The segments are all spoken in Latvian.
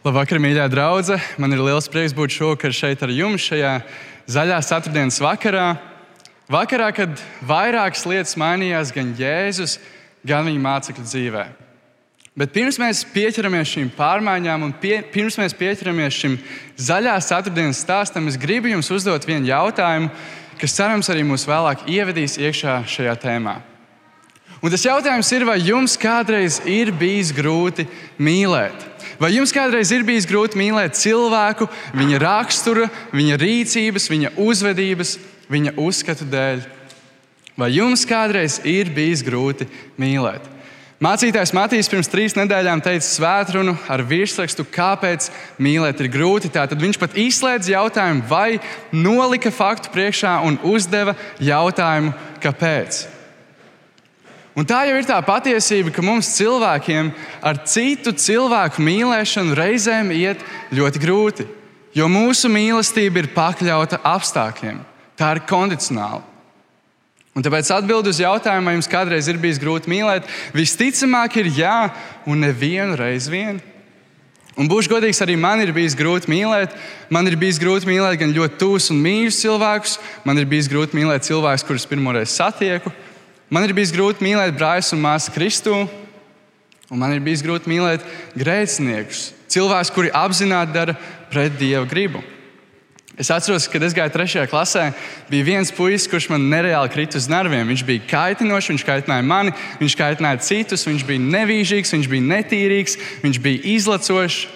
Labvakar, mīļā draudzene! Man ir liels prieks būt šovakar šeit ar jums šajā zaļā ceturtdienas vakarā. Vakarā, kad vairākas lietas mainījās gan Jēzus, gan viņa mācekļu dzīvē. Bet pirms mēs pieķeramies šīm pārmaiņām un pie, pirms mēs pieķeramies šim zaļās ceturtdienas stāstam, es gribu jums uzdot vienu jautājumu, kas cerams arī mūs vēlāk ievedīs iekšā šajā tēmā. Un tas jautājums ir, vai jums kādreiz ir bijis grūti mīlēt? Vai jums kādreiz ir bijis grūti mīlēt cilvēku, viņa rakstura, viņa rīcības, viņa uzvedības, viņa uzskatu dēļ? Vai jums kādreiz ir bijis grūti mīlēt? Mācītājs Matīs pirms trīs nedēļām teica svētrunu ar virsrakstu, kāpēc mīlēt ir grūti. Tātad viņš pat izslēdz jautājumu, vai nolika faktu priekšā un uzdeva jautājumu, kāpēc. Un tā jau ir tā patiesība, ka mums cilvēkiem ar citu cilvēku mīlēšanu reizēm iet ļoti grūti, jo mūsu mīlestība ir pakļauta apstākļiem. Tā ir kondicionāla. Un tāpēc atbildi uz jautājumu, vai jums kādreiz ir bijis grūti mīlēt, visticamāk ir jā, un nevienu reizi vien. Un būšu godīgs, arī man ir bijis grūti mīlēt. Man ir bijis grūti mīlēt gan ļoti tuvus un mīļus cilvēkus, man ir bijis grūti mīlēt cilvēkus, kurus pirmoreiz satieku. Man ir bijis grūti mīlēt brāļus un māsas Kristu, un man ir bijis grūti mīlēt grēciniekus, cilvēkus, kuri apzināti dara pret Dieva gribu. Es atceros, kad es gāju trešajā klasē, bija viens puisis, kurš man nereāli krita uz nerviem. Viņš bija kaitinošs, viņš kaitināja mani, viņš kaitināja citus, viņš bija nevīžīgs, viņš bija netīrīgs, viņš bija izlacošs.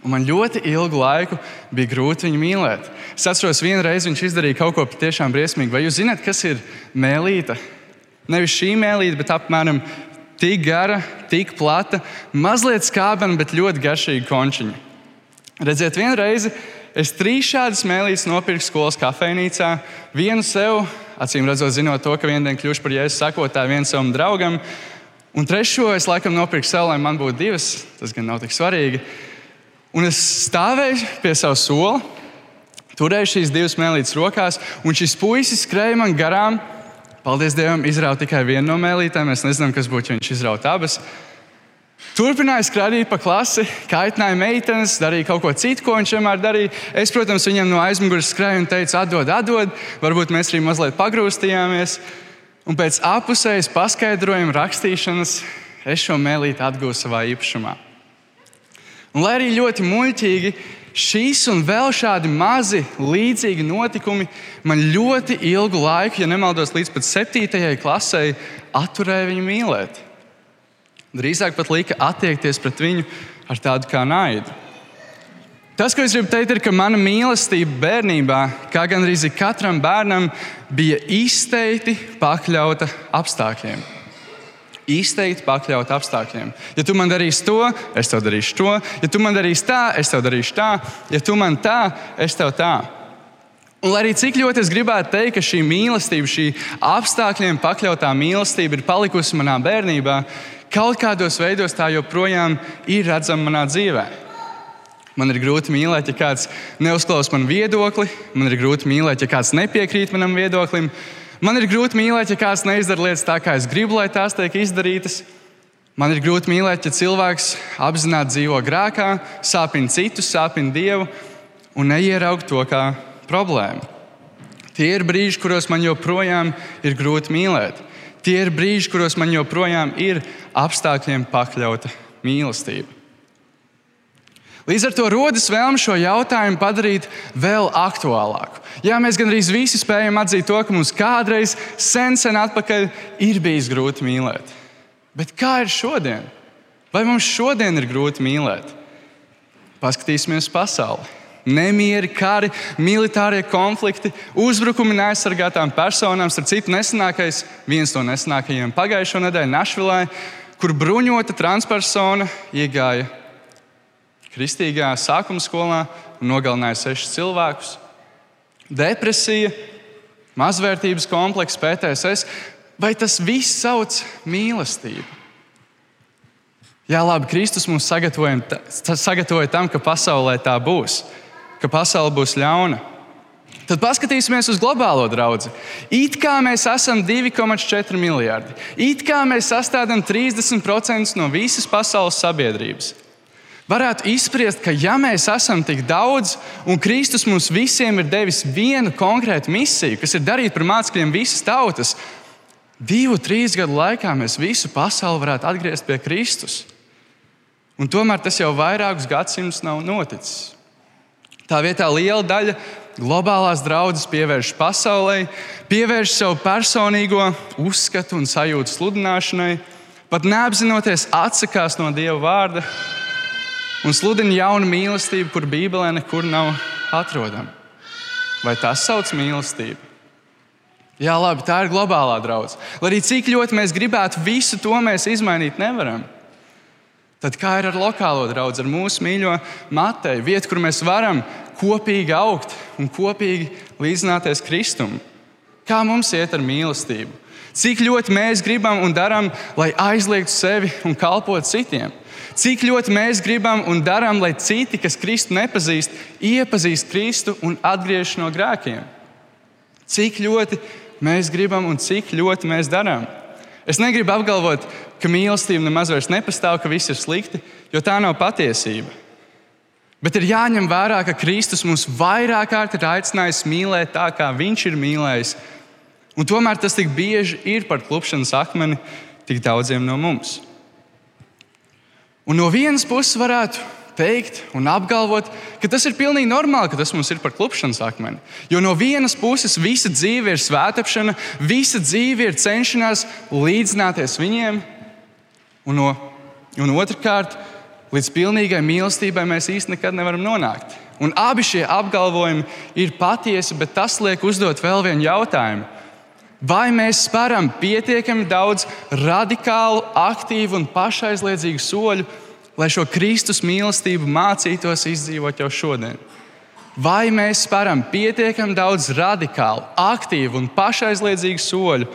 Un man ļoti ilgu laiku bija grūti viņu mīlēt. Es atceros, vienu reizi viņš izdarīja kaut ko patiešām briesmīgu. Vai jūs zināt, kas ir mēlīte? Nevis šī mēlīte, bet apmēram tik gara, tik plata, mazliet skābena, bet ļoti garšīga končiņa. Redziet, vienu reizi es trīs šādas mēlītes nopirku skolas kafejnīcā. Vienu sev, acīm redzot, zinot to, ka vienā dienā kļūšu par jēzus sakotāju, vienu savam draugam. Un trešo es laikam nopirku sev, lai man būtu divas. Tas gan nav tik svarīgi. Un es stāvēju pie sava sola, turēju šīs divas mēlītes rokās, un šis puisis skrēja man garām. Paldies Dievam, izrauga tikai vienu no mēlītēm. Mēs nezinām, kas būtu, ja viņš izrautu abas. Turpināja skraidīt pa klasi, kaitināja meitenes, darīja kaut ko citu, ko viņš vienmēr darīja. Es, protams, viņam no aizmugures skrēju un teicu, atdod, atdod. Varbūt mēs arī mazliet pagrūstījāmies. Un pēc apusējas paskaidrojuma rakstīšanas es šo mēlīti atgūstu savā īpašumā. Un, lai arī ļoti muļķīgi, šīs un vēl šādi mazi līdzīgi notikumi man ļoti ilgu laiku, ja nemaldos, līdz pat septītajai klasē, atturēja viņu mīlēt. Drīzāk pat lika attiekties pret viņu ar tādu kā naidu. Tas, ko es gribu teikt, ir, ka mana mīlestība bērnībā, kā gan arī katram bērnam, bija izteikti pakļauta apstākļiem izteikti pakļaut apstākļiem. Ja tu man darīsi to, es tev darīšu to. Ja tu man darīsi tā, es tev darīšu tā. Ja tu man tā, es tev tā. Un arī cik ļoti es gribētu teikt, ka šī mīlestība, šī apstākļiem pakļautā mīlestība ir palikusi manā bērnībā, kaut kādos veidos tā joprojām ir redzama manā dzīvē. Man ir grūti mīlēt, ja kāds neuzklausa manu viedokli, man ir grūti mīlēt, ja kāds nepiekrīt manam viedoklim. Man ir grūti mīlēt, ja kāds neizdara lietas tā, kā es gribu, lai tās tiek izdarītas. Man ir grūti mīlēt, ja cilvēks apzināti dzīvo grēkā, sāpina citus, sāpina Dievu un neieraug to kā problēmu. Tie ir brīži, kuros man joprojām ir grūti mīlēt. Tie ir brīži, kuros man joprojām ir apstākļiem pakļauta mīlestība. Līdz ar to rodas vēlme šo jautājumu padarīt vēl aktuālāku. Jā, mēs gandrīz visi spējam atzīt to, ka mums kādreiz sen, sen atpakaļ ir bijis grūti mīlēt. Bet kā ir šodien? Vai mums šodien ir grūti mīlēt? Paskatīsimies pasauli. Nemieri, kari, militārie konflikti, uzbrukumi neaizsargātām personām. Starp citu, nesenākais, viens no nesenākajiem pagājušo nedēļu Našvilē, kur bruņota transpersona iegāja kristīgā sākuma skolā nogalināja sešus cilvēkus. Depresija, mazvērtības komplekss, PTSS. Vai tas viss sauc mīlestību? Jā, labi, Kristus mums sagatavoja tam, ka pasaulē tā būs, ka pasaule būs ļauna. Tad paskatīsimies uz globālo draugu. It kā mēs esam 2,4 miljardi, it kā mēs sastādām 30% no visas pasaules sabiedrības. Varētu izprast, ka ja mēs esam tik daudz, un Kristus mums visiem ir devis vienu konkrētu misiju, kas ir darīt par mācekļiem visas tautas, divu, trīs gadu laikā mēs visu pasauli varētu atgriezt pie Kristus. Un tomēr tas jau vairākus gadsimtus nav noticis. Tā vietā liela daļa globālās draudzes pievērš pasaulē, pievērš savu personīgo uzskatu un sajūtu sludināšanai, pat neapzinoties atsakās no Dieva vārda un sludina jaunu mīlestību, kur Bībelē nekur nav atrodama. Vai tas sauc mīlestību? Jā, labi, tā ir globālā draudzene. Lai arī cik ļoti mēs gribētu visu to mēs izmainīt, nevaram. Tad kā ir ar lokālo draugu, ar mūsu mīļo Mateju, vietu, kur mēs varam kopīgi augt un kopīgi līdzināties Kristum? Kā mums iet ar mīlestību? Cik ļoti mēs gribam un darām, lai aizliegtu sevi un kalpotu citiem? Cik ļoti mēs gribam un darām, lai citi, kas Kristu nepazīst, iepazīst Kristu un atgriežas no grēkiem? Cik ļoti mēs gribam un cik ļoti mēs darām? Es negribu apgalvot, ka mīlestība nemaz vairs nepastāv, ka viss ir slikti, jo tā nav patiesība. Bet ir jāņem vērā, ka Kristus mums vairāk kārt ir aicinājis mīlēt tā, kā Viņš ir mīlējis. Un tomēr tas tik bieži ir par klupšanas akmeni tik daudziem no mums. Un no vienas puses varētu teikt un apgalvot, ka tas ir pilnīgi normāli, ka tas mums ir par klupšanas akmeni. Jo no vienas puses visa dzīve ir svētāpšana, visa dzīve ir cenšanās līdzināties viņiem, un, no, un otrkārt, līdz pilnīgai mīlestībai mēs īstenībā nekad nevaram nonākt. Un abi šie apgalvojumi ir patiesi, bet tas liek uzdot vēl vienu jautājumu. Vai mēs spēram pietiekami daudz radikālu, aktīvu un pašaizliedzīgu soļu, lai šo Kristus mīlestību mācītos izdzīvot jau šodien? Vai mēs spēram pietiekami daudz radikālu, aktīvu un pašaizliedzīgu soļu,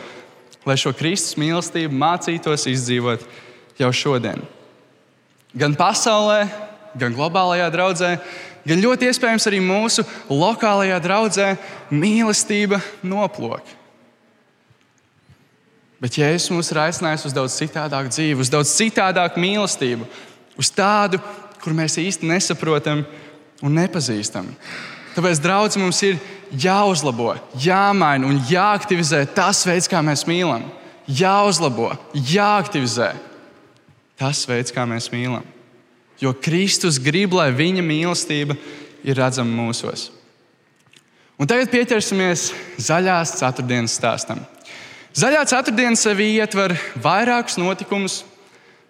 lai šo Kristus mīlestību mācītos izdzīvot jau šodien? Gan pasaulē, gan globālajā draudzē, gan ļoti iespējams arī mūsu lokālajā draudzē mīlestība noplūka. Bet Jēzus mums ir aicinājis uz daudz citādāku dzīvi, uz daudz citādāku mīlestību, uz tādu, kur mēs īsti nesaprotam un nepazīstam. Tāpēc, draugs, mums ir jāuzlabo, jāmaina un jāaktivizē tas veids, kā mēs mīlam. Jāuzlabo, jāaktivizē tas veids, kā mēs mīlam. Jo Kristus grib, lai viņa mīlestība ir redzama mūsos. Un tagad pieķersimies zaļās ceturtdienas stāstam. Zaļā ceturtdiena sevī ietver vairākus notikumus,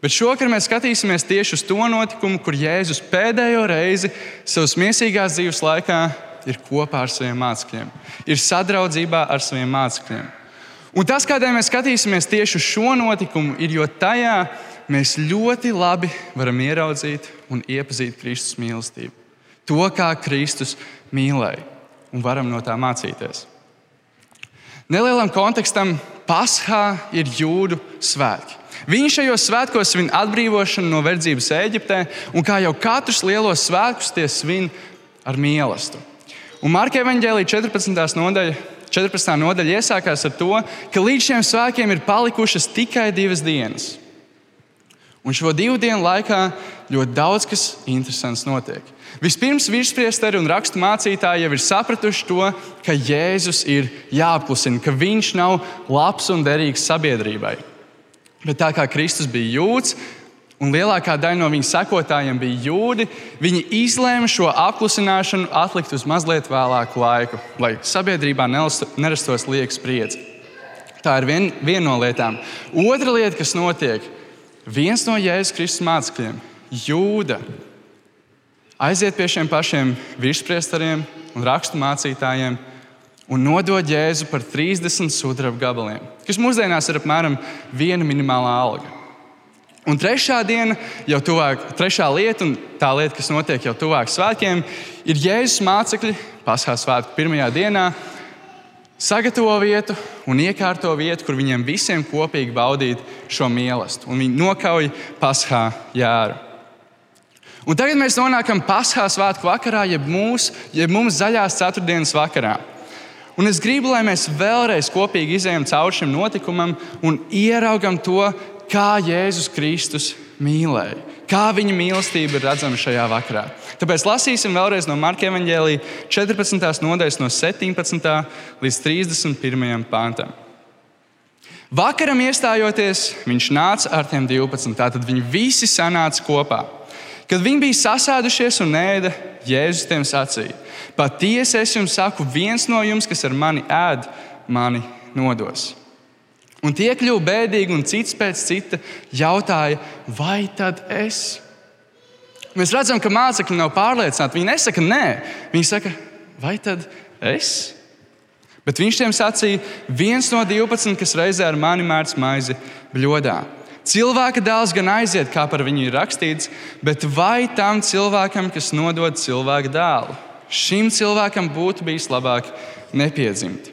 bet šovakar mēs skatīsimies tieši uz to notikumu, kur Jēzus pēdējo reizi savas mīsīgās dzīves laikā ir kopā ar saviem mācekļiem, ir sadraudzībā ar saviem mācekļiem. Un tas, kādēļ mēs skatīsimies tieši uz šo notikumu, ir, jo tajā mēs ļoti labi varam ieraudzīt un iepazīt Kristus mīlestību. To, kā Kristus mīlēja, un varam no tā mācīties. Nelielam kontekstam Paskā ir jūdu svētki. Viņi šajos svētkos svin atbrīvošanu no verdzības Eģiptē, un kā jau katrs lielos svētkus, tie svin ar mīlestību. Un Marka evanģēlīja 14. nodaļa, 14. nodaļa iesākās ar to, ka līdz šiem svētkiem ir palikušas tikai divas dienas. Un šo divu dienu laikā ļoti daudz kas interesants notiek. Vispirms virspriesteri un rakstu mācītāji jau ir sapratuši to, ka Jēzus ir jāapklusina, ka viņš nav labs un derīgs sabiedrībai. Bet tā kā Kristus bija jūds, un lielākā daļa no viņa sekotājiem bija jūdi, viņi izlēma šo apklusināšanu atlikt uz mazliet vēlāku laiku, lai sabiedrībā nerastos lieka spriedzi. Tā ir viena vien no lietām. Otra lieta, kas notiek, viens no Jēzus Kristus mācekļiem, Jūda, aiziet pie šiem pašiem virspriesteriem un rakstu mācītājiem un nodod Jēzu par 30 sudraba gabaliem, kas mūsdienās ir apmēram viena minimālā alga. Un trešā diena, jau tuvāk, trešā lieta, un tā lieta, kas notiek jau tuvāk svētkiem, ir Jēzus mācekļi Paskās svētku pirmajā dienā. Sagatavo vietu un iekārto vietu, kur viņiem visiem kopīgi baudīt šo mīlestību. Viņi nokauj Paskā jēru. Un tagad mēs nonākam Pasхā svētku vakarā, jeb, mūs, jeb mums zaļās ceturtdienas vakarā. Un es gribu, lai mēs vēlreiz kopīgi izējām cauri šim notikumam un ieraugam to, kā Jēzus Kristus mīlēja. Kā viņa mīlestība ir redzama šajā vakarā. Tāpēc lasīsim vēlreiz no Marka Evanģēlīja 14. nodaļas, no 17. līdz 31. pāntam. Vakaram iestājoties, viņš nāca ar tiem 12. Tātad viņi visi sanāca kopā. Kad viņi bija sasēdušies un ēda, Jēzus tiem sacīja: Patiesi es jums saku, viens no jums, kas ar mani ēd, mani nodos. Un tie kļuva bēdīgi, un cits pēc cita jautāja, vai tad es? Mēs redzam, ka mācekļi nav pārliecināti. Viņi nesaka, nē, viņi saka, vai tad es? Bet viņš tiem sacīja, viens no 12, kas reizē ar mani mēdz maizi bļodā. Cilvēka dēls gan aiziet, kā par viņu ir rakstīts, bet vai tam cilvēkam, kas nodod cilvēka dēlu? Šim cilvēkam būtu bijis labāk nepiedzimt.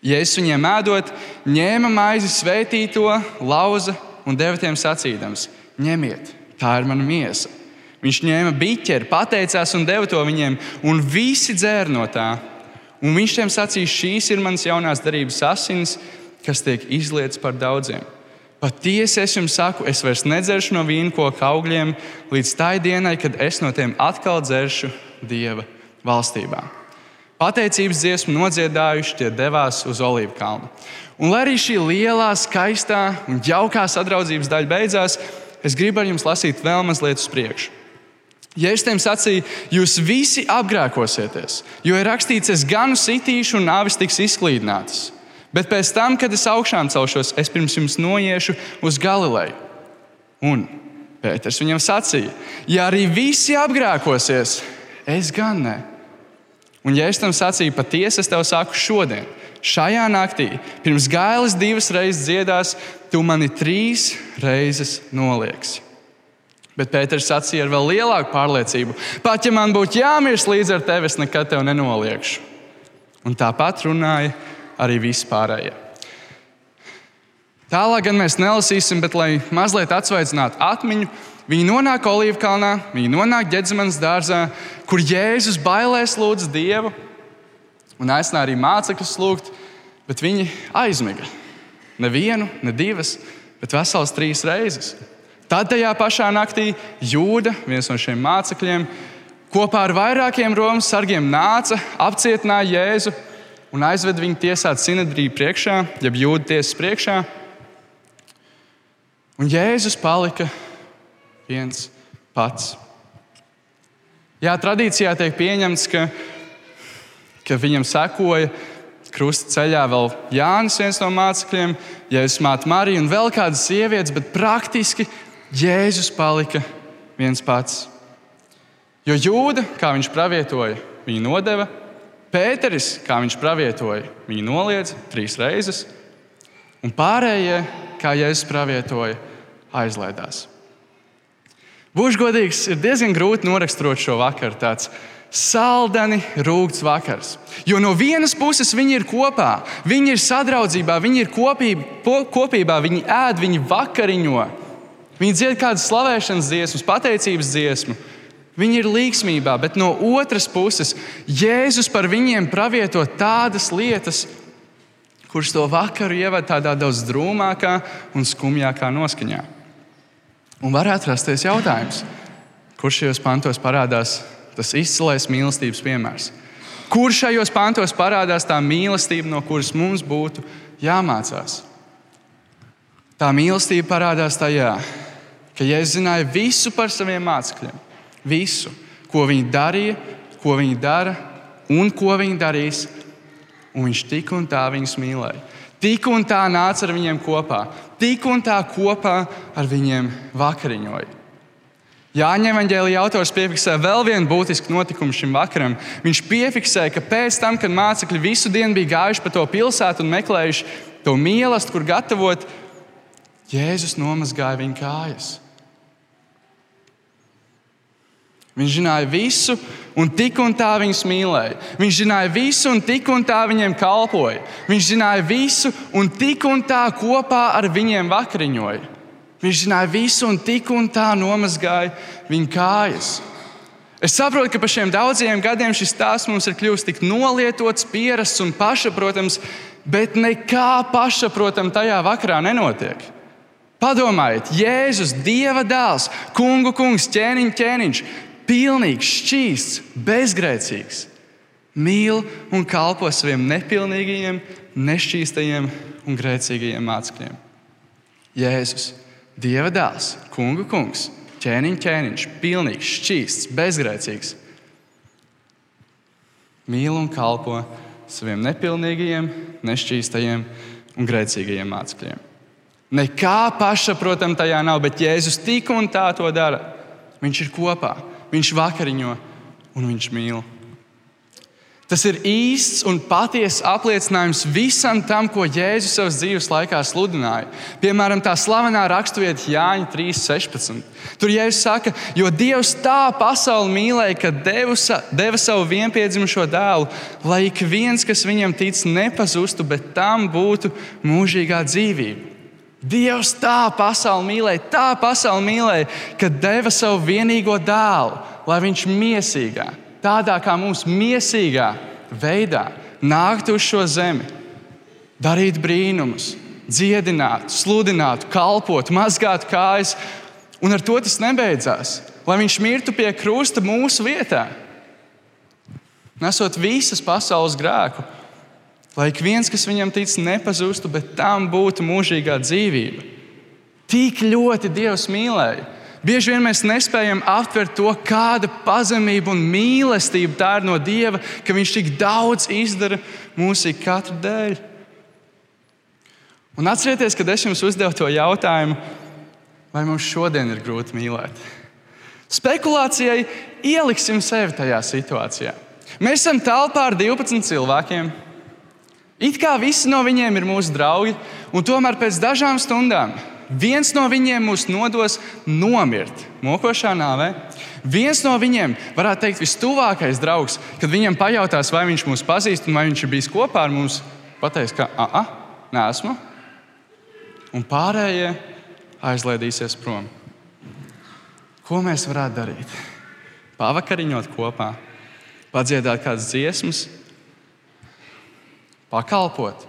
Jēzus viņiem ēdot, ņēma maizi, sveitīja to, lauza un deva tiem sacīdams: Ņemiet, tā ir mana miesa. Viņš ņēma biķeri, pateicās un deva to viņiem, un visi dzēra no tā. Un viņš tiem sacīja, šīs ir manas jaunās darbības asins, kas tiek izlietas par daudziem. Patiesi es jums saku, es vairs nedzeršu no vīna koka augļiem līdz tai dienai, kad es no tiem atkal dzeršu Dieva valstībā. Pateicības dziesmu nodziedājuši, tie devās uz Olīvu kalnu. Un, lai arī šī lielā, skaistā un jaukā sadraudzības daļa beidzās, es gribu ar jums lasīt vēl mazliet uz priekšu. Jēzus tiem sacīja, jūs visi apgrēkosieties, jo ir rakstīts, es ganu sitīšu un nāvis tiks izklīdinātas. Bet pēc tam, kad es augšām celšos, es pirms jums noiešu uz Galileju. Un Pēters viņam sacīja, ja arī visi apgrēkosies, es gan ne. Un, ja es tam sacīju, patiesi es tev saku šodien, šajā naktī, pirms gailas divas reizes dziedās, tu mani trīs reizes nolieksi. Bet Pēters sacīja ar vēl lielāku pārliecību: Pat ja man būtu jāmirst līdz ar tevi, es nekad tevi nenoliekšu. Un tāpat runāja arī vispārējie. Tālāk gan mēs nelasīsim, bet lai mazliet atsveicinātu atmiņu, viņi nonāk Olīvkalnā, viņi nonāk Gedzemanas dārzā, kur Jēzus bailēs lūdz Dievu un aicināja arī mācekļus lūgt, bet viņi aizmiga. Nevienu, ne divas, bet vesels trīs reizes. Tad tajā pašā naktī Jūda, viens no šiem mācekļiem, kopā ar vairākiem Romas sargiem nāca, apcietināja Jēzu un aizveda viņu tiesāt Sinedriju priekšā, jeb Jūda tiesas priekšā. Un Jēzus palika viens pats. Jā, tradīcijā tiek pieņemts, ka, ka viņam sekoja krusta ceļā vēl Jānis, viens no mācekļiem, Jēzus māte Marija un vēl kādas sievietes, bet praktiski Jēzus palika viens pats. Jo jūda, kā viņš pravietoja, viņu nodeva, Pēteris, kā viņš pravietoja, viņu noliedza trīs reizes, un pārējie, kā Jēzus pravietoja, aizlaidās. Būšu godīgs, ir diezgan grūti noraksturot šo vakaru. Tāds saldeni rūkts vakars. Jo no vienas puses viņi ir kopā, viņi ir sadraudzībā, viņi ir kopība, kopībā, viņi ēd, viņi vakariņo. Viņi dzied kādas slavēšanas dziesmas, pateicības dziesmu. Viņi ir līgsmībā, bet no otras puses Jēzus par viņiem pravieto tādas lietas, kuras to vakaru ievada tādā daudz drūmākā un skumjākā noskaņā. Un varētu rasties jautājums, kurš šajos pantos parādās tas izcilais mīlestības piemērs? Kur šajos pantos parādās tā mīlestība, no kuras mums būtu jāmācās? Tā mīlestība parādās tajā, ka Jēzus zināja visu par saviem mācekļiem. Visu, ko viņi darīja, ko viņi dara un ko viņi darīs. Un viņš tik un tā viņus mīlēja. Tik un tā nāca ar viņiem kopā, tik un tā kopā ar viņiem vakariņoja. Jāņem Evanģēlīja autors piefiksē vēl vienu būtisku notikumu šim vakaram. Viņš piefiksē, ka pēc tam, kad mācekļi visu dienu bija gājuši pa to pilsētu un meklējuši to mīlestību, kur gatavot, Jēzus nomazgāja viņu kājas. Viņš zināja visu, un tik un tā viņus mīlēja. Viņš zināja visu, un tik un tā viņiem kalpoja. Viņš zināja visu, un tik un tā kopā ar viņiem vakariņoja. Viņš zināja visu, un tik un tā nomazgāja viņu kājas. Es saprotu, ka pa šiem daudziem gadiem šis stāsts mums ir kļuvis tik nolietots, pierasts un pašsaprotams, bet nekā pašsaprotama tajā vakarā nenotiek. Padomājiet, Jēzus, Dieva dēls, kungu kungs, ķēniņš, ķēniņš, pilnīgs, šķīsts, bezgrēcīgs. Mīl un kalpo saviem nepilnīgajiem, nešķīstajiem un grēcīgajiem mācekļiem. Jēzus, Dieva dēls, kungu kungs, ķēniņš, ķēniņš, pilnīgs, šķīsts, bezgrēcīgs. Mīl un kalpo saviem nepilnīgajiem, nešķīstajiem un grēcīgajiem mācekļiem. Nekā pašsaprotama tajā nav, bet Jēzus tik un tā to dara. Viņš ir kopā, viņš vakariņo un viņš mīl. Tas ir īsts un patiess apliecinājums visam tam, ko Jēzus savas dzīves laikā sludināja. Piemēram, tā slavenā raksturvieta Jāņa 3.16. Tur Jēzus saka, jo Dievs tā pasauli mīlēja, ka devu, deva savu vienpiedzimušo dēlu, lai ik viens, kas viņam tic, nepazustu, bet tam būtu mūžīgā dzīvība. Dievs tā pasauli mīlēja, tā pasauli mīlēja, ka deva savu vienīgo dēlu, lai viņš miesīgā tādā kā mums mīsīgā veidā nākt uz šo zemi, darīt brīnumus, dziedināt, sludināt, kalpot, mazgāt kājas. Un ar to tas nebeidzās. Lai viņš mirtu pie krusta mūsu vietā, nesot visas pasaules grēku, lai ik viens, kas viņam tic, nepazustu, bet tam būtu mūžīgā dzīvība. Tik ļoti Dievs mīlēja Bieži vien mēs nespējam aptvert to, kāda pazemība un mīlestība tā ir no Dieva, ka Viņš tik daudz izdara mūsu katru dēļ. Un atcerieties, kad es jums uzdevu to jautājumu, vai mums šodien ir grūti mīlēt. Spekulācijai ieliksim sevi tajā situācijā. Mēs esam telpā ar 12 cilvēkiem. It kā visi no viņiem ir mūsu draugi, un tomēr pēc dažām stundām Viens no viņiem mūs nodos nomirt mokošā nāvē. Viens no viņiem, varētu teikt, vistuvākais draugs, kad viņam pajautās, vai viņš mūs pazīst un vai viņš ir bijis kopā ar mums, pateiks, ka ah, nesmu. Un pārējie aizlaidīsies prom. Ko mēs varētu darīt? Pavakariņot kopā, padziedāt kādas dziesmas, pakalpot,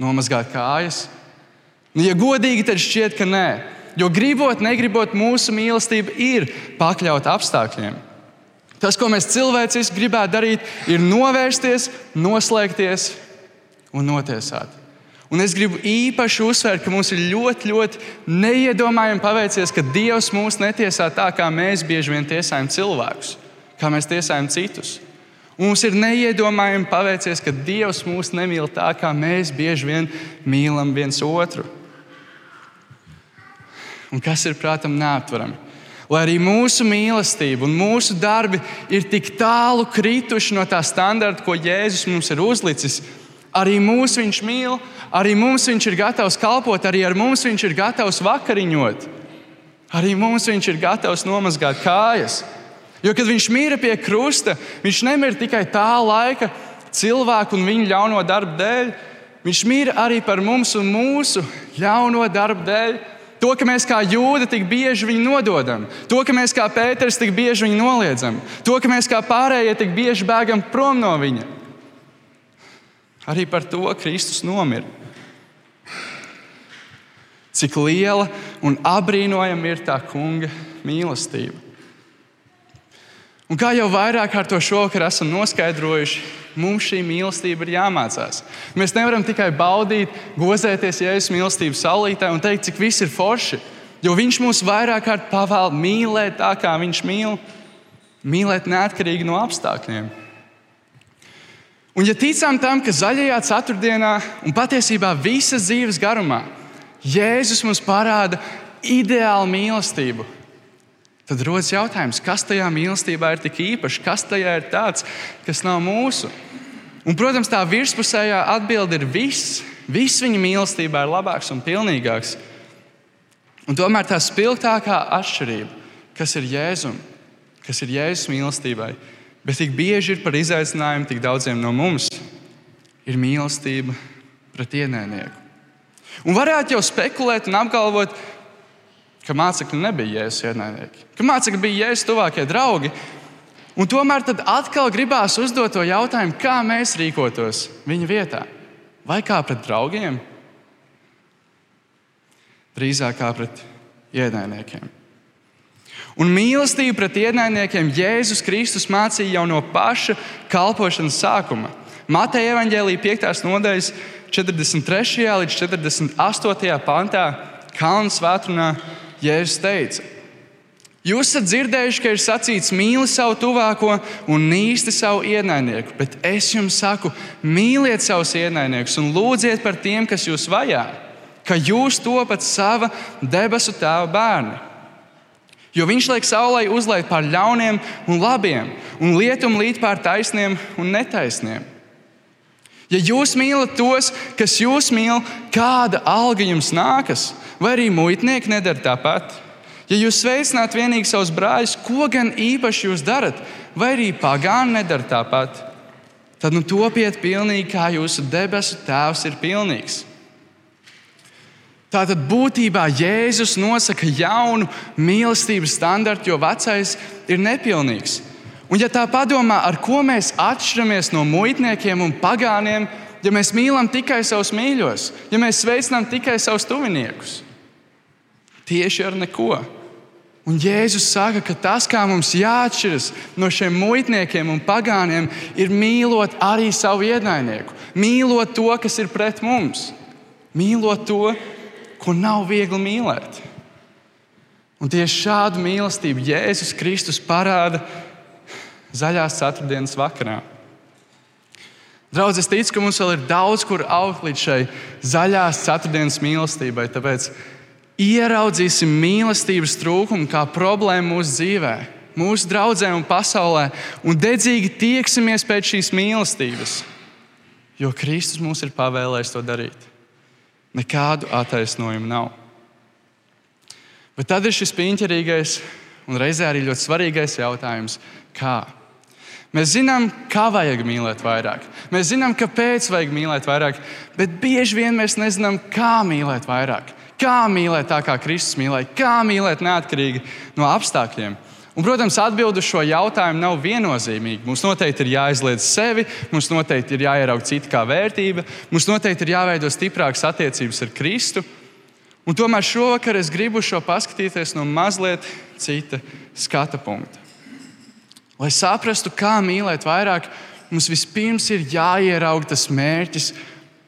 nomazgāt kājas Nu, ja godīgi, tad šķiet, ka nē. Jo gribot, negribot, mūsu mīlestība ir pakļauta apstākļiem. Tas, ko mēs cilvēciski gribētu darīt, ir novērsties, noslēgties un notiesāt. Un es gribu īpaši uzsvērt, ka mums ir ļoti, ļoti neiedomājami paveicies, ka Dievs mūs netiesā tā, kā mēs bieži vien tiesājam cilvēkus, kā mēs tiesājam citus. Mums ir neiedomājami paveicies, ka Dievs mūs nemīl tā, kā mēs bieži vien mīlam viens otru un kas ir prātam neaptverami. Lai arī mūsu mīlestība un mūsu darbi ir tik tālu krituši no tā standarta, ko Jēzus mums ir uzlicis, arī mūs viņš mīl, arī mums viņš ir gatavs kalpot, arī ar mums viņš ir gatavs vakariņot, arī mums viņš ir gatavs nomazgāt kājas. Jo, kad viņš mīra pie krusta, viņš nemira tikai tā laika cilvēku un viņu ļauno darbu dēļ, viņš mīra arī par mums un mūsu ļauno darbu dēļ. To, ka mēs kā jūdi tik bieži viņu nododam, to, ka mēs kā Pēters tik bieži viņu noliedzam, to, ka mēs kā pārējie tik bieži bēgam prom no viņa. Arī par to Kristus nomira. Cik liela un apbrīnojama ir tā kunga mīlestība. Un kā jau vairāk kārt to šovakar esam noskaidrojuši, mums šī mīlestība ir jāmācās. Mēs nevaram tikai baudīt, gozēties Jēzus mīlestības saulītē un teikt, cik viss ir forši. Jo Viņš mums vairāk kārt pavēl mīlēt tā, kā Viņš mīl, mīlēt neatkarīgi no apstākļiem. Un, ja ticam tam, ka zaļajā ceturtdienā un patiesībā visas dzīves garumā Jēzus mums parāda ideālu mīlestību, Tad rodas jautājums, kas tajā mīlestībā ir tik īpašs, kas tajā ir tāds, kas nav mūsu. Un, protams, tā virspusējā atbilde ir viss. Viss viņa mīlestībā ir labāks un pilnīgāks. Un tomēr tā spilgtākā atšķirība, kas ir Jēzum, kas ir Jēzus mīlestībai, bet tik bieži ir par izaicinājumu tik daudziem no mums, ir mīlestība pret ienaidnieku. Un varētu jau spekulēt un apgalvot, ka mācekļi nebija jēzus ienaidnieki, ka mācekļi bija jēzus tuvākie draugi. Un tomēr tad atkal gribās uzdot to jautājumu, kā mēs rīkotos viņa vietā. Vai kā pret draugiem? drīzāk kā pret ienaidniekiem. Un mīlestību pret ienaidniekiem Jēzus Kristus mācīja jau no paša kalpošanas sākuma. Mateja evanģēlīja 5. nodaļas 43. līdz 48. pantā Kalnu svētdienā Jēzus teica: Jūs esat dzirdējuši, ka ir sacīts mīli savu tuvāko un nīsti savu ienaidnieku, bet es jums saku, mīliet savus ienaidniekus un lūdziet par tiem, kas jūs vajā, ka jūs topat sava debesu tēva bērni. Jo viņš liek saulē uzliet pār ļauniem un labiem, un lietum līt pār taisniem un netaisniem. Ja jūs mīlat tos, kas jūs mīl, kāda alga jums nākas, vai arī muitnieki nedara tāpat? Ja jūs sveicināt vienīgi savus brāļus, ko gan īpaši jūs darat, vai arī pagāni nedara tāpat, tad nu topiet pilnīgi, kā jūsu debesu Tēvs ir pilnīgs. Tātad būtībā Jēzus nosaka jaunu mīlestības standartu, jo vecais ir nepilnīgs. Un, ja tā padomā, ar ko mēs atšķiramies no muitniekiem un pagāniem, ja mēs mīlam tikai savus mīļos, ja mēs sveicinām tikai savus tuviniekus, tieši ar neko. Un Jēzus saka, ka tas, kā mums jāatšķiras no šiem muitniekiem un pagāniem, ir mīlot arī savu ienaidnieku, mīlot to, kas ir pret mums, mīlot to, ko nav viegli mīlēt. Un tieši šādu mīlestību Jēzus Kristus parāda zaļās ceturtdienas vakarā. Draudz, es ticu, ka mums vēl ir daudz, kur augt līdz šai zaļās ceturtdienas mīlestībai. Tāpēc ieraudzīsim mīlestības trūkumu kā problēmu mūsu dzīvē, mūsu draudzē un pasaulē, un dedzīgi tieksimies pēc šīs mīlestības, jo Kristus mums ir pavēlējis to darīt. Nekādu attaisnojumu nav. Bet tad ir šis piņķerīgais un reizē arī ļoti svarīgais jautājums, kā. Mēs zinām, kā vajag mīlēt vairāk. Mēs zinām, kāpēc vajag mīlēt vairāk, bet bieži vien mēs nezinām, kā mīlēt vairāk. Kā mīlēt tā, kā Kristus mīlēja, kā mīlēt neatkarīgi no apstākļiem. Un, protams, atbilde uz šo jautājumu nav viennozīmīga. Mums noteikti ir jāizliedz sevi, mums noteikti ir jāierauga cita kā vērtība, mums noteikti ir jāveido stiprākas attiecības ar Kristu. Un tomēr šovakar es gribu šo paskatīties no mazliet cita skata punkta. Lai saprastu, kā mīlēt vairāk, mums vispirms ir jāierauga tas mērķis,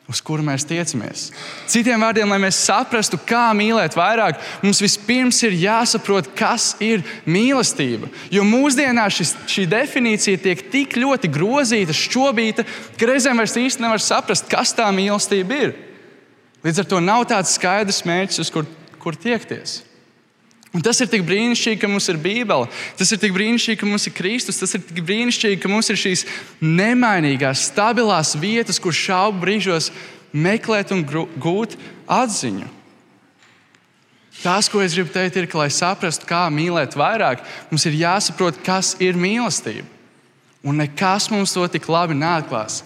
uz kuru mēs tiecamies. Citiem vārdiem, lai mēs saprastu, kā mīlēt vairāk, mums vispirms ir jāsaprot, kas ir mīlestība. Jo mūsdienās šis, šī definīcija tiek tik ļoti grozīta, šķobīta, ka reizēm vairs īsti nevar saprast, kas tā mīlestība ir. Līdz ar to nav tāds skaidrs mērķis, uz kur, kur tiekties. Un tas ir tik brīnišķīgi, ka mums ir Bībele. Tas ir tik brīnišķīgi, ka mums ir Kristus. Tas ir tik brīnišķīgi, ka mums ir šīs nemainīgās, stabilās vietas, kur šaubu brīžos meklēt un gūt atziņu. Tas, ko es gribu teikt, ir, ka, lai saprastu, kā mīlēt vairāk, mums ir jāsaprot, kas ir mīlestība. Un nekas mums to tik labi neatklās,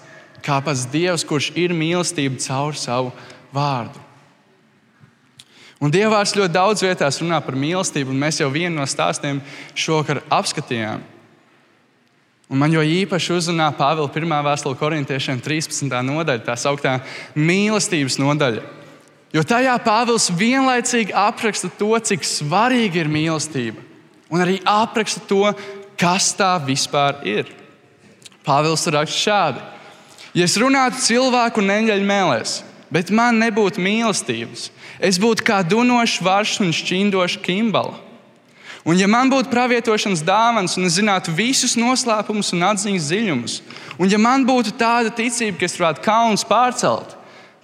kā pats Dievs, kurš ir mīlestība caur savu vārdu. Un Dievs ļoti daudz vietās runā par mīlestību, un mēs jau vienu no stāstiem šovakar apskatījām. Un man jau īpaši uzrunā Pāvila 1. vēstule korintiešiem 13. nodaļa, tā sauktā mīlestības nodaļa. Jo tajā Pāvils vienlaicīgi apraksta to, cik svarīga ir mīlestība, un arī apraksta to, kas tā vispār ir. Pāvils raksta šādi: Ja es runātu cilvēku neņģeļu mēlēs, bet man nebūtu mīlestības, es būtu kā dunošs varš un šķīndošs kimbala. Un, ja man būtu pravietošanas dāvāns, un es zinātu visus noslēpumus un atziņas dziļumus, un ja man būtu tāda ticība, ka es varētu kalnus pārcelt,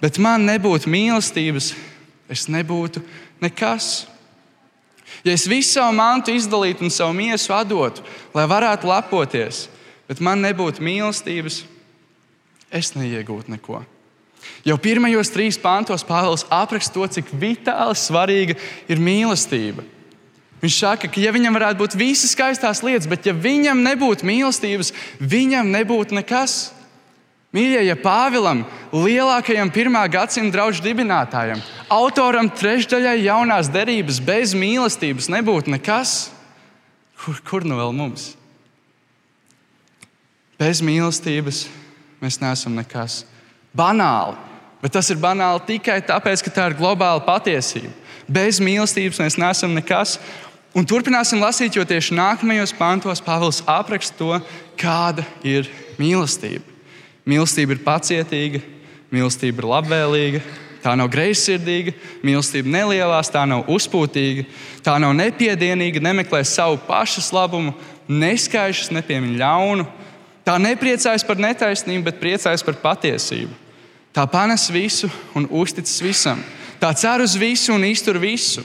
bet man nebūtu mīlestības, es nebūtu nekas. Ja es visu savu mantu izdalītu un savu miesu atdotu, lai varētu lepoties, bet man nebūtu mīlestības, es neiegūtu neko. Jau pirmajos trīs pantos Pāvils apraksta to, cik vitāli svarīga ir mīlestība. Viņš saka, ka ja viņam varētu būt visas skaistās lietas, bet ja viņam nebūtu mīlestības, viņam nebūtu nekas. Mīļie, ja Pāvilam, lielākajam pirmā gadsimta draugu dibinātājam, autoram trešdaļai jaunās derības, bez mīlestības nebūtu nekas, kur, kur nu vēl mums? Bez mīlestības mēs neesam nekas banāli. Bet tas ir banāli tikai tāpēc, ka tā ir globāla patiesība. Bez mīlestības mēs neesam nekas. Un turpināsim lasīt, jo tieši nākamajos pantos Pāvils apraksta to, kāda ir mīlestība. Mīlestība ir pacietīga, mīlestība ir labvēlīga, tā nav greizsirdīga, mīlestība nelielās, tā nav uzpūtīga, tā nav nepiedienīga, nemeklē savu pašas labumu, neskaišas, nepiemin ļaunu. Tā nepriecājas par netaisnību, bet priecājas par patiesību. Tā panes visu un uzticas visam. Tā cer uz visu un iztur visu.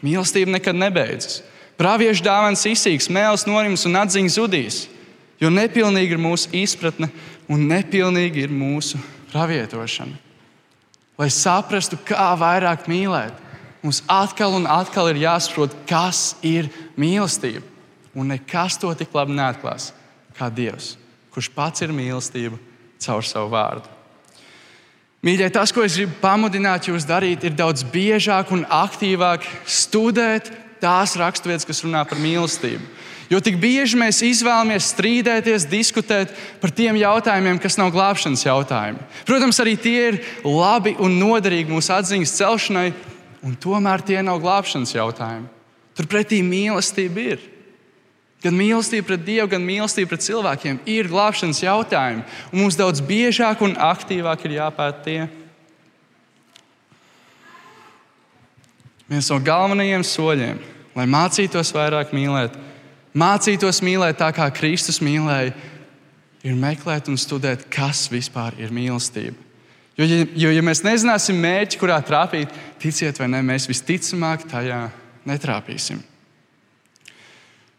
Mīlestība nekad nebeidzas. Praviešu dāvāns izsīks, mēls norims un atziņa zudīs. Jo nepilnīga ir mūsu izpratne un nepilnīga ir mūsu pravietošana. Lai saprastu, kā vairāk mīlēt, mums atkal un atkal ir jāsaprot, kas ir mīlestība. Un nekas to tik labi neatklās kā Dievs, kurš pats ir mīlestība caur savu vārdu. Mīļie, tas, ko es gribu pamudināt jūs darīt, ir daudz biežāk un aktīvāk studēt tās raksturvietas, kas runā par mīlestību. Jo tik bieži mēs izvēlamies strīdēties, diskutēt par tiem jautājumiem, kas nav glābšanas jautājumi. Protams, arī tie ir labi un noderīgi mūsu atziņas celšanai, un tomēr tie nav glābšanas jautājumi. Turpretī mīlestība ir. Gan mīlestība pret Dievu, gan mīlestība pret cilvēkiem ir glābšanas jautājumi. Un mums daudz biežāk un aktīvāk ir jāpēta tie. Viens no galvenajiem soļiem, lai mācītos vairāk mīlēt, mācītos mīlēt tā, kā Kristus mīlēja, ir meklēt un studēt, kas vispār ir mīlestība. Jo, jo, ja mēs nezināsim mērķi, kurā trāpīt, ticiet vai nē, mēs visticamāk tajā netrāpīsim.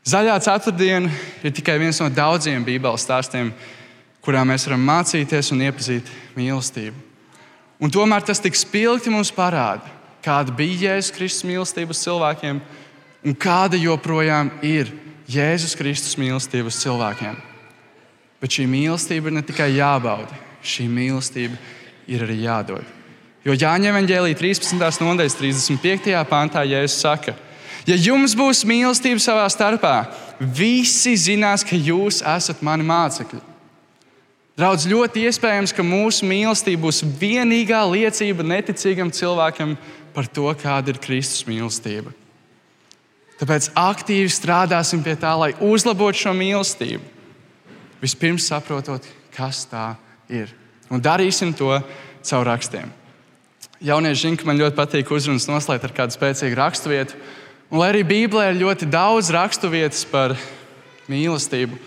Zaļā ceturtdiena ir tikai viens no daudziem Bībeles stāstiem, kurā mēs varam mācīties un iepazīt mīlestību. Un tomēr tas tik spilgti mums parāda, kāda bija Jēzus Kristus mīlestība uz cilvēkiem un kāda joprojām ir Jēzus Kristus mīlestība uz cilvēkiem. Bet šī mīlestība ir ne tikai jābauda, šī mīlestība ir arī jādod. Jo Jāņa Evangelija 13. nodaļas 35. pāntā Jēzus saka, ka Ja jums būs mīlestība savā starpā, visi zinās, ka jūs esat mani mācekļi. Draudz, ļoti iespējams, ka mūsu mīlestība būs vienīgā liecība neticīgam cilvēkam par to, kāda ir Kristus mīlestība. Tāpēc aktīvi strādāsim pie tā, lai uzlabotu šo mīlestību. Vispirms saprotot, kas tā ir. Un darīsim to caur rakstiem. Jaunieši zina, ka man ļoti patīk uzrunas noslēgt ar kādu spēcīgu raksturvietu. Un, lai arī Bībelē ir ļoti daudz raksturvietas par mīlestību,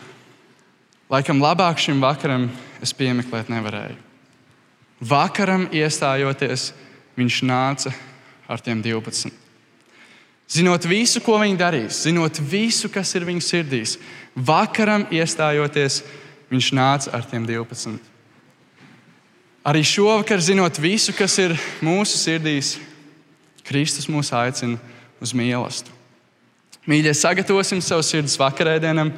laikam labāk šim vakaram es piemeklēt nevarēju. Vakaram iestājoties, viņš nāca ar tiem 12. Zinot visu, ko viņi darīs, zinot visu, kas ir viņu sirdīs, vakaram iestājoties, viņš nāca ar tiem 12. Arī šovakar, zinot visu, kas ir mūsu sirdīs, Kristus mūs aicina uz mīlestību. Mīļie, sagatavosim savu sirds vakarēdienam,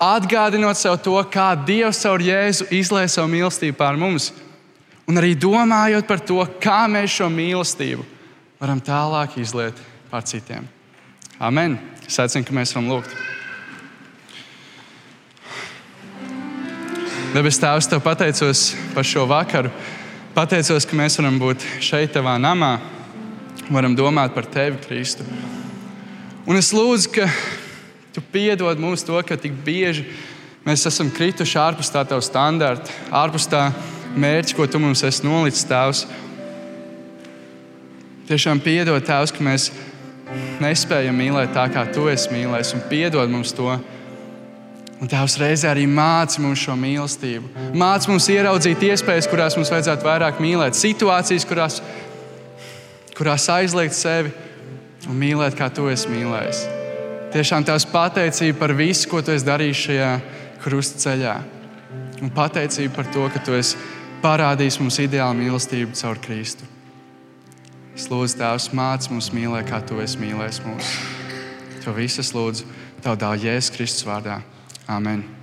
atgādinot sev to, kā Dievs caur Jēzu izlēja savu mīlestību pār mums, un arī domājot par to, kā mēs šo mīlestību varam tālāk izliet pār citiem. Amen. Es aicinu, ka mēs varam lūgt. Debes Tēvs, Tev pateicos par šo vakaru. Pateicos, ka mēs varam būt šeit, Tavā namā varam domāt par tevi, Kristu. Un es lūdzu, ka tu piedod mums to, ka tik bieži mēs esam krituši ārpus tā tava standarta, ārpus tā mērķa, ko tu mums esi nolicis, Tēvs. Tiešām piedod, Tēvs, ka mēs nespējam mīlēt tā, kā tu esi mīlējis, un piedod mums to. Un Tēvs reizē arī māci mums šo mīlestību. Māci mums ieraudzīt iespējas, kurās mums vajadzētu vairāk mīlēt, situācijas, kurās kurās aizliegt sevi un mīlēt, kā tu esi mīlējis. Tiešām tās pateicība par visu, ko tu esi darījis šajā krustceļā. Un pateicība par to, ka tu esi parādījis mums ideālu mīlestību caur Kristu. Es lūdzu, Tēvs, māci mums mīlēt, kā tu esi mīlējis mūs. To visu es lūdzu Tev dāvā Jēzus Kristus vārdā. Amen.